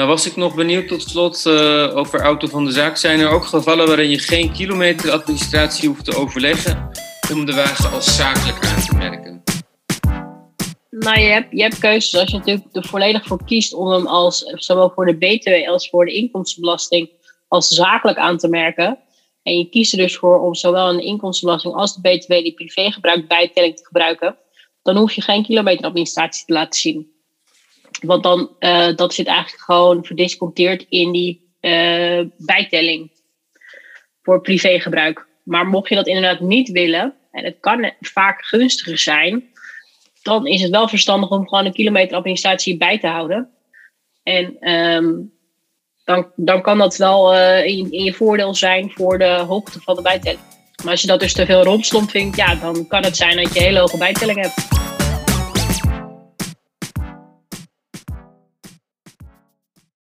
Nou was ik nog benieuwd tot slot uh, over auto van de zaak. Zijn er ook gevallen waarin je geen kilometeradministratie hoeft te overleggen om de wagen als zakelijk aan te merken? Nou, je hebt, je hebt keuzes. Als je natuurlijk er volledig voor kiest om hem als, zowel voor de BTW als voor de inkomstenbelasting als zakelijk aan te merken. En je kiest er dus voor om zowel een inkomstenbelasting als de BTW die privégebruik bijtelling te gebruiken. Dan hoef je geen kilometeradministratie te laten zien. Want dan, uh, dat zit eigenlijk gewoon verdisconteerd in die uh, bijtelling voor privégebruik. Maar mocht je dat inderdaad niet willen, en het kan vaak gunstiger zijn, dan is het wel verstandig om gewoon een kilometeradministratie bij te houden. En um, dan, dan kan dat wel uh, in, in, je voordeel zijn voor de hoogte van de bijtelling. Maar als je dat dus te veel rompslomp vindt, ja, dan kan het zijn dat je hele hoge bijtelling hebt.